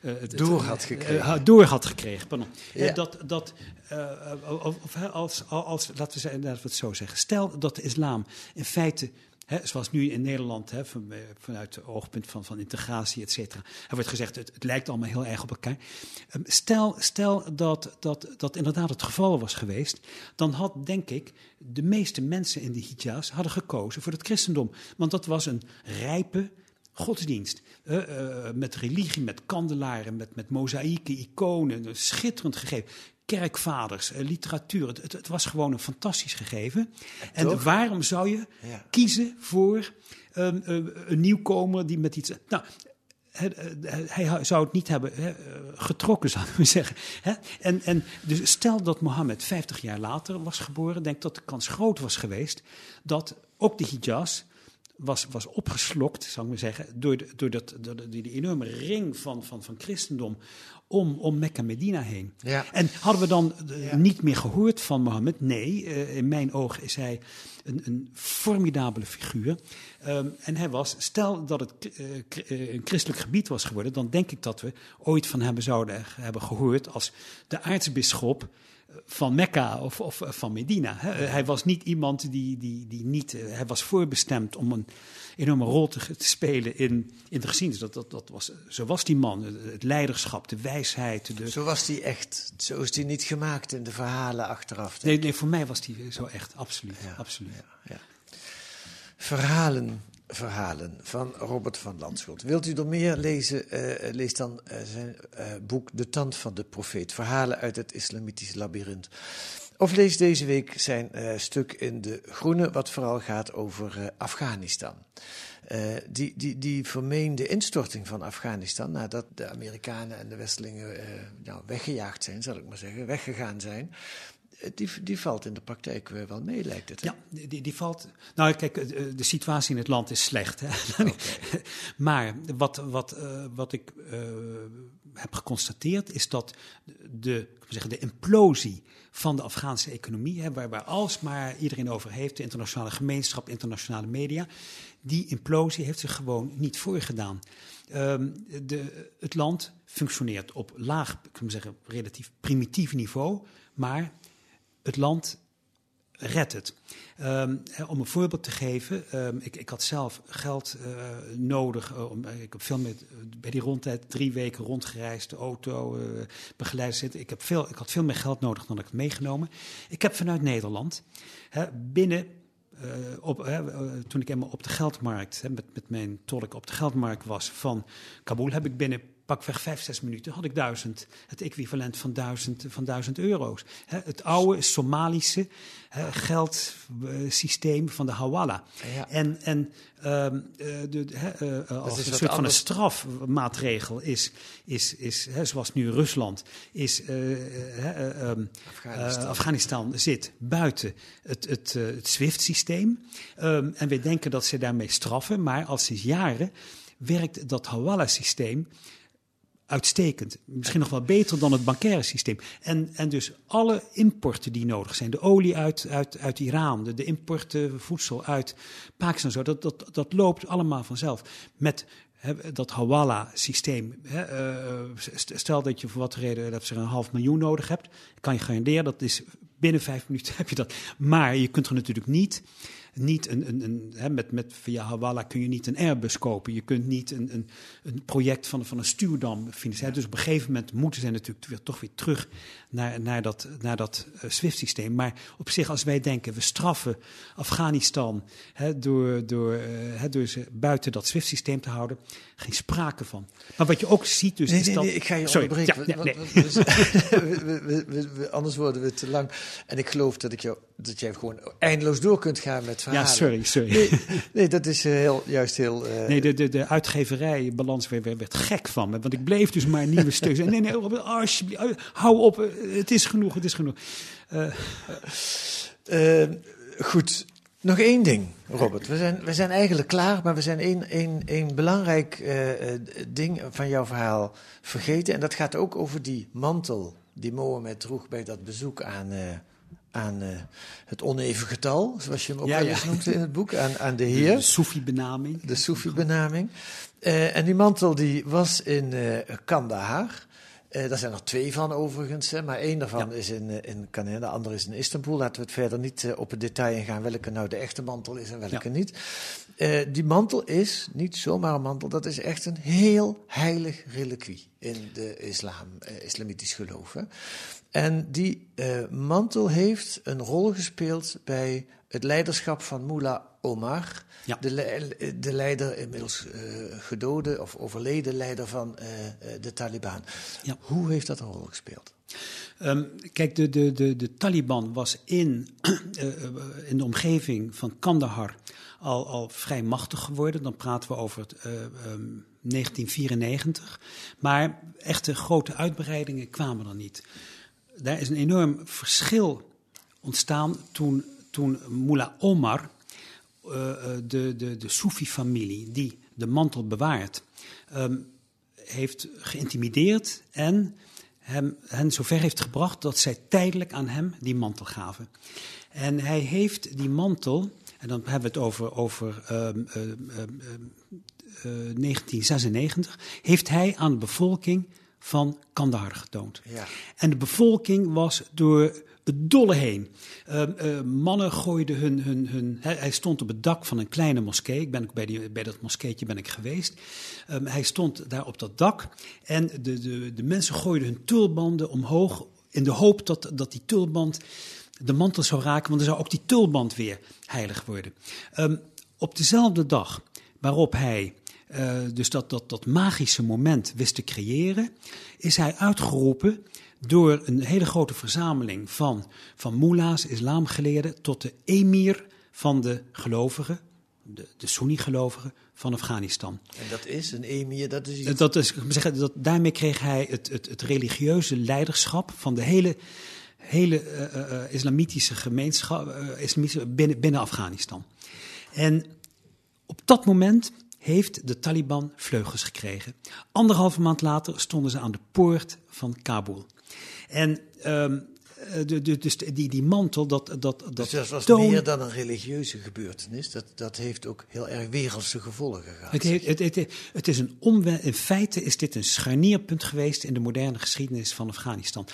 het, door had gekregen. Uh, door had gekregen, pardon. Ja. Dat, dat of, of, als, als, laten we, zeggen, laten we het zo zeggen, stel dat de islam in feite zoals nu in Nederland, van, vanuit het oogpunt van, van integratie, et cetera. Er wordt gezegd, het, het, lijkt allemaal heel erg op elkaar. Ehm, stel, stel dat, dat dat inderdaad het geval was geweest, dan had, denk ik, de meeste mensen in de Hijaz hadden gekozen voor het christendom. Want dat was een rijpe, godsdienst. Uh, met religie, met kandelaren, met, met mozaïeken, iconen, schitterend gegeven kerkvaders, eh, literatuur. Het, het, was gewoon een fantastisch gegeven. En, waarom zou je kiezen voor um, een nieuwkomer die met iets. Nou, hij zou het niet hebben getrokken, zou ik zeggen. En, en dus stel dat Mohammed 50 jaar later was geboren, denk dat de kans groot was geweest dat ook de Hijaz was, was opgeslokt, zou ik maar zeggen, door, de, door, dat, door die enorme ring van, van, van christendom om, om Mekka Medina heen. Ja. En hadden we dan eh, niet meer gehoord van Mohammed? Nee, uh, in mijn ogen is hij een, een formidabele figuur. Um, en hij was, stel dat het uh, een christelijk gebied was geworden, dan denk ik dat we ooit van hem zouden hebben gehoord als de aartsbisschop van Mekka of, of van Medina. Hij was niet iemand die, die, die niet. Hij was voorbestemd om een enorme rol te, spelen in, in de geschiedenis. Dat, dat, dat was, zo was die man. Het leiderschap, de wijsheid. De... Zo was die echt. Zo is die niet gemaakt in de verhalen achteraf. Nee, nee, voor mij was die zo echt. Absoluut. absoluut. Ja, ja. Verhalen verhalen van Robert van Landschot. Wilt u er meer lezen? Uh, lees dan uh, zijn uh, boek De Tand van de Profeet. Verhalen uit het Islamitisch labyrint. Of lees deze week zijn stuk in De Groene, wat vooral gaat over Afghanistan. die, die, die vermeende instorting van Afghanistan, nadat de Amerikanen en de Westelingen nou, weggejaagd zijn, zal ik maar zeggen, weggegaan zijn die, die valt in de praktijk wel mee, lijkt het. Ja, die, die valt. Nou, kijk, eh, de situatie in het land is slecht. Hè? maar wat, wat, uh, wat ik uh, heb geconstateerd is dat de, zeggen, de implosie van de Afghaanse economie, hè, waar, waar alsmaar iedereen over heeft, de internationale gemeenschap, internationale media, die implosie heeft zich gewoon niet voorgedaan. Um, de, het land functioneert op laag, ik zeggen, relatief primitief niveau, maar het land redt het. Um, om een voorbeeld te geven, um, ik, ik, had zelf geld uh, nodig. Uh, om, ik heb veel met, bij die rondtijd drie weken rondgereisd, auto, begeleid zitten. Ik, heb veel, ik had veel meer geld nodig dan ik heb meegenomen. Ik heb vanuit Nederland binnen op, toen ik eenmaal op de geldmarkt, met, met mijn tolk op de geldmarkt was van Kabul, heb ik binnen pakweg vijf, zes minuten had ik duizend, het equivalent van duizend, van duizend euro's. het oude Somalische geldsysteem van de Hawala. En, en um, de, uh, als een soort van een strafmaatregel is, is, is zoals nu Rusland, is um, Afghanistan. Afghanistan. zit buiten het, het, het SWIFT-systeem. Um, en we denken dat ze daarmee straffen, maar al sinds jaren werkt dat Hawala-systeem uitstekend. Misschien nog wel beter dan het bankaire systeem. En, en dus alle importen die nodig zijn, de olie uit, uit, uit Iran, de, de importen voedsel uit Pakistan, zo, dat, dat, dat loopt allemaal vanzelf. Met dat Hawala-systeem. Uh, stel dat je voor wat reden dat ze een half miljoen nodig hebt, kan je garanderen dat is binnen vijf minuten heb je dat. Maar je kunt er natuurlijk niet niet een, een, een hè, met, met, via Hawala kun je niet een Airbus kopen. Je kunt niet een, een, een project van, van een stuwdam financieren. Dus op een gegeven moment moeten ze natuurlijk weer, toch weer terug naar, naar dat, naar dat uh, SWIFT-systeem. Maar op zich, als wij denken, we straffen Afghanistan hè, door, door, hè, door ze buiten dat SWIFT-systeem te houden, geen sprake van. Maar wat je ook ziet dus... Nee, is nee, dat... nee, ik ga je Sorry, onderbreken. ja, nee. we- anders worden we te lang. En ik geloof dat, ik jou, dat jij gewoon eindeloos door kunt gaan met verhalen. Ja, sorry, sorry. Nee, nee dat is eh, heel, juist heel... eh, Nee, de, de, de uitgeverijbalans werd, werd, werd gek van me. Want ik bleef dus maar nieuwe stukken. Nee, nee, Robert, alsjeblieft, eh, hou op. eh, Het is genoeg, het is genoeg. Eh, goed, nog één ding, Robert. We zijn, we zijn eigenlijk klaar, maar we zijn één, één, één belangrijk ding van jouw verhaal vergeten. En dat gaat ook over die mantel die Mohammed droeg bij dat bezoek aan, aan eh, het oneven getal, zoals je hem ook Ja, eens noemt in het boek, aan, aan de De Heer. Soefi-benaming. De Soefi-benaming. Eh, en die mantel die was in eh Kandahar. Daar zijn er twee van overigens, hè, maar één daarvan Ja. is in, in Kandahar, de andere is in Istanbul. Laten we het verder niet op het detail ingaan welke nou de echte mantel is en welke niet. Die mantel is niet zomaar een mantel, dat is echt een heel heilig reliquie in de islam, islamitisch geloof. Hè. En die eh, mantel heeft een rol gespeeld bij het leiderschap van Mullah Omar, Ja. de, le- de leider, inmiddels eh, gedode of overleden leider van eh, de Taliban. Ja. Hoe heeft dat een rol gespeeld? Ehm, kijk, de, de, de, de Taliban was in, in de omgeving van Kandahar al, al vrij machtig geworden. Dan praten we over het, eh, ehm, 1994. Maar echte grote uitbreidingen kwamen er niet. Daar is een enorm verschil ontstaan toen, toen Mullah Omar, eh, eh, de, de, de Soefi-familie die de mantel bewaart, ehm, heeft geïntimideerd en hem, hen zover heeft gebracht dat zij tijdelijk aan hem die mantel gaven. En hij heeft die mantel, en dan hebben we het over, over ehm, ehm, ehm, eh, 1996, heeft hij aan de bevolking van Kandahar getoond. Ja. En de bevolking was door het dolle heen. Ehm, eh, mannen gooiden hun, hun, hun hij, hij stond op het dak van een kleine moskee. Ik ben ook bij, die, bij dat moskeetje ben ik geweest. Ehm, hij stond daar op dat dak en de, de, de mensen gooiden hun tulbanden omhoog in de hoop dat, dat die tulband de mantel zou raken, want dan zou ook die tulband weer heilig worden. Ehm, op dezelfde dag waarop hij eh, dus dat, dat, dat magische moment wist te creëren, is hij uitgeroepen door een hele grote verzameling van, van mullahs, islamgeleerden, tot de emir van de gelovigen, de, de Sunni-gelovigen van Afghanistan. En dat is een emir, dat is iets... Eh, Dat is, zeggen, dat, daarmee kreeg hij het, het, het religieuze leiderschap van de hele, hele eh, islamitische gemeenschap islamitische, binnen, binnen Afghanistan. En op dat moment heeft de Taliban vleugels gekregen. Anderhalve maand later stonden ze aan de poort van Kabul. En ehm, eh, de, de, dus die, die mantel, dat, dat, dat dus dat was meer dan een religieuze gebeurtenis. Dat, dat heeft ook heel erg wereldse gevolgen gehad. Het, heeft- het, het, het is een in feite is dit een scharnierpunt geweest in de moderne geschiedenis van Afghanistan.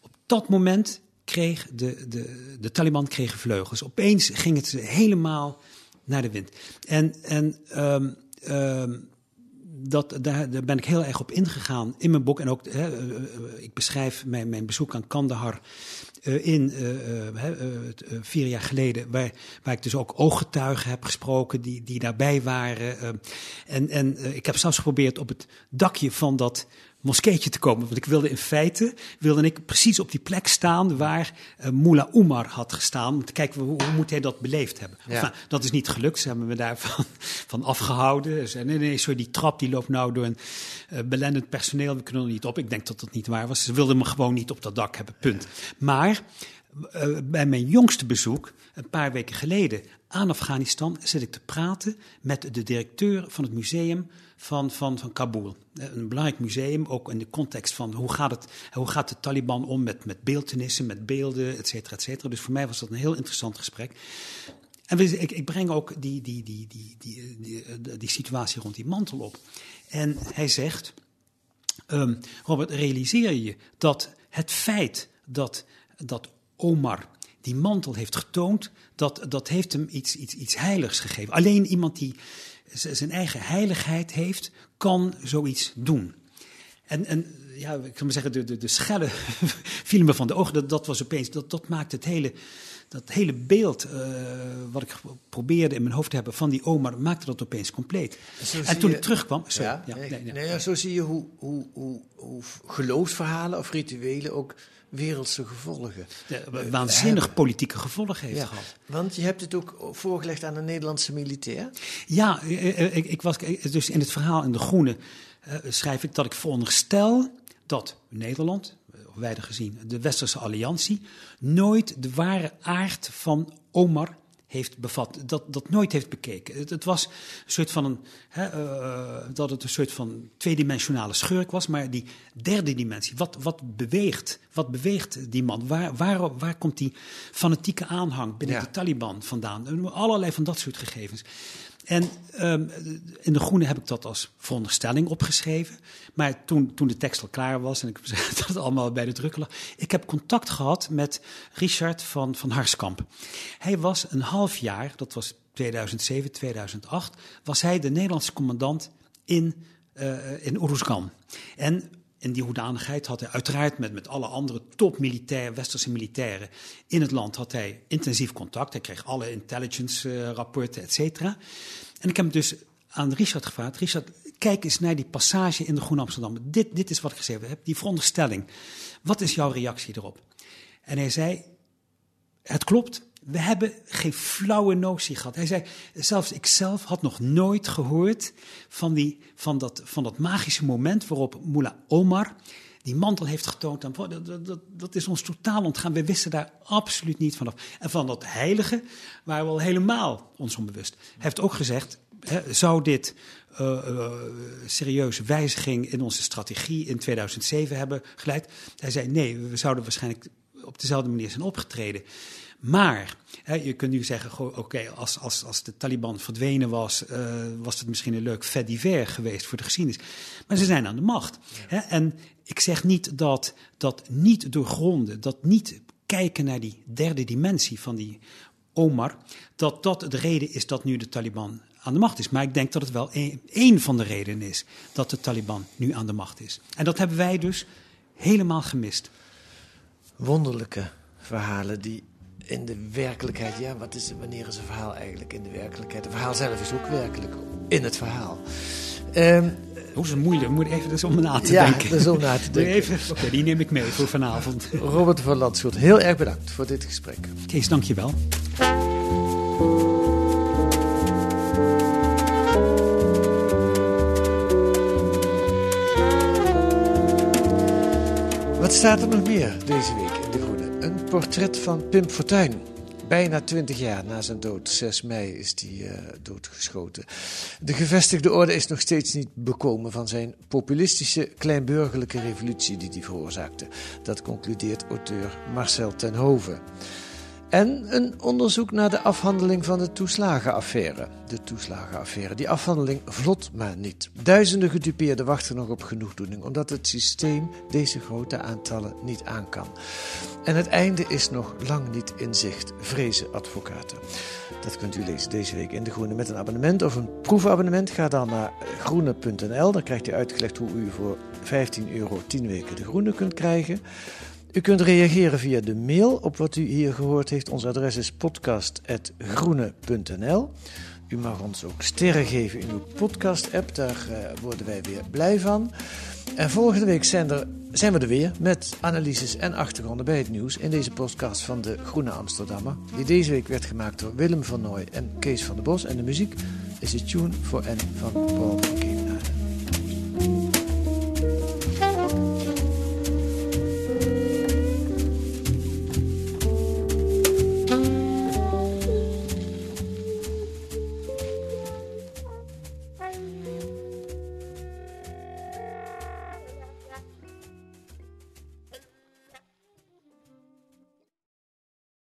Op dat moment kreeg de, de, de Taliban kregen vleugels. Opeens ging het helemaal naar de wind. En, en ehm, ehm, dat, daar, daar ben ik heel erg op ingegaan in mijn boek. En ook, hè, eh, eh, ik beschrijf mijn, mijn bezoek aan Kandahar eh, in vier jaar geleden. Waar, waar ik dus ook ooggetuigen heb gesproken die, die daarbij waren. eh. en en ik heb zelfs geprobeerd op het dakje van dat moskeetje te komen. Want ik wilde in feite, wilde ik precies op die plek staan waar eh Mullah Umar had gestaan. Om te kijken, hoe, hoe moet hij dat beleefd hebben? Ja. Enfin, dat is niet gelukt, ze hebben me daarvan van afgehouden. Ze nee, nee, sorry, die trap die loopt nou door een eh belendend personeel, we kunnen er niet op. Ik denk dat dat niet waar was. Ze wilden me gewoon niet op dat dak hebben, punt. Maar uh, bij mijn jongste bezoek, een paar weken geleden, aan Afghanistan, zit ik te praten met de directeur van het museum van, van, van Kabul. Een belangrijk museum, ook in de context van hoe gaat, het, hoe gaat de Taliban om met, met beeldenissen, met beelden, et cetera, et cetera. Dus voor mij was dat een heel interessant gesprek. En ik, ik breng ook die, die, die, die, die, die, die, situatie rond die mantel op. En hij zegt, um, Robert, realiseer je dat het feit dat, dat Omar die mantel heeft getoond, dat, dat heeft hem iets, iets, iets heiligs gegeven. Alleen iemand die zijn eigen heiligheid heeft, kan zoiets doen. En, en ja, ik kan maar zeggen, de, de, de schellen vielen me van de ogen. Dat, dat was opeens, dat, dat maakt het hele, dat hele beeld uh, wat ik probeerde in mijn hoofd te hebben van die oma, maakte dat opeens compleet. En toen ik terugkwam. Sorry, ja, ja, nee, nee, nee, zo zie je hoe, hoe, hoe, hoe geloofsverhalen of rituelen ook wereldse gevolgen. Ja, eh, waanzinnig politieke gevolgen heeft gehad. Want je hebt het ook voorgelegd aan een Nederlandse militair? Ja, ik, ik was dus in het verhaal in De Groene uh, schrijf ik dat ik veronderstel dat Nederland, wijder gezien de Westerse Alliantie, nooit de ware aard van Omar heeft bevat, dat, dat nooit heeft bekeken. Het, het was een soort van een, hè, uh, dat het een soort van tweedimensionale schurk was, maar die derde dimensie, wat, wat beweegt, wat beweegt die man? Waar, waar, waar komt die fanatieke aanhang binnen de Taliban vandaan? Allerlei van dat soort gegevens. En um, in De Groene heb ik dat als veronderstelling opgeschreven. Maar toen, toen de tekst al klaar was en ik dat het allemaal bij de druk lag. Ik heb contact gehad met Richard van, van Harskamp. Hij was een half jaar, dat was 2007, 2008, was hij de Nederlandse commandant in, uh, in Oeruzgan. En in die hoedanigheid had hij uiteraard met, met alle andere top-militair, westerse militairen in het land had hij intensief contact. Hij kreeg alle intelligence-rapporten, et cetera. En ik heb dus aan Richard gevraagd: Richard, kijk eens naar die passage in de Groene Amsterdam. Dit, dit is wat ik geschreven heb, die veronderstelling. Wat is jouw reactie erop? En hij zei: Het klopt, we hebben geen flauwe notie gehad. Hij zei, zelfs ikzelf had nog nooit gehoord van, die, van, dat, van dat magische moment waarop Mullah Omar die mantel heeft getoond. Dat, dat, dat, is ons totaal ontgaan. We wisten daar absoluut niet vanaf. En van dat heilige waren we al helemaal ons onbewust. Hij heeft ook gezegd, hè, zou dit uh, uh, serieuze wijziging in onze strategie in 2007 hebben geleid? Hij zei, nee, we zouden waarschijnlijk op dezelfde manier zijn opgetreden. Maar hè, je kunt nu zeggen, oké, als, als, als de Taliban verdwenen was, uh, was het misschien een leuk fait divers geweest voor de geschiedenis. Maar ze zijn aan de macht. Hè? En ik zeg niet dat dat niet doorgronden, dat niet kijken naar die derde dimensie van die Omar, dat dat de reden is dat nu de Taliban aan de macht is. Maar ik denk dat het wel één van de redenen is dat de Taliban nu aan de macht is. En dat hebben wij dus helemaal gemist. Wonderlijke verhalen die in de werkelijkheid, ja, wat is, wanneer is een verhaal eigenlijk in de werkelijkheid? Het verhaal zelf is ook werkelijk in het verhaal. Um, hoe is het moeilijk? Moet even dus om na te ja, denken. Ja, zo na te denken. Oké, die neem ik mee voor vanavond. Robert van Landschot, heel erg bedankt voor dit gesprek. Kees, dank je wel. Wat staat er nog meer deze week portret van Pim Fortuyn. Bijna twintig jaar na zijn dood, 6 mei, is hij uh, doodgeschoten. De gevestigde orde is nog steeds niet bekomen van zijn populistische kleinburgerlijke revolutie die hij veroorzaakte. Dat concludeert auteur Marcel Tenhoven. En een onderzoek naar de afhandeling van de toeslagenaffaire. De toeslagenaffaire. Die afhandeling vlot maar niet. Duizenden gedupeerden wachten nog op genoegdoening, omdat het systeem deze grote aantallen niet aan kan. En het einde is nog lang niet in zicht, vrezen advocaten. Dat kunt u lezen deze week in De Groene met een abonnement of een proefabonnement. Ga dan naar groene.nl. Dan krijgt u uitgelegd hoe u voor 15 euro 10 weken De Groene kunt krijgen. U kunt reageren via de mail op wat u hier gehoord heeft. Ons adres is podcast.groene.nl. U mag ons ook sterren geven in uw podcast-app, daar uh, worden wij weer blij van. En volgende week zijn, er, zijn we er weer met analyses en achtergronden bij het nieuws in deze podcast van de Groene Amsterdammer. Die deze week werd gemaakt door Willem van Nooy en Kees van der Bos. En de muziek is de tune voor N van Paul van.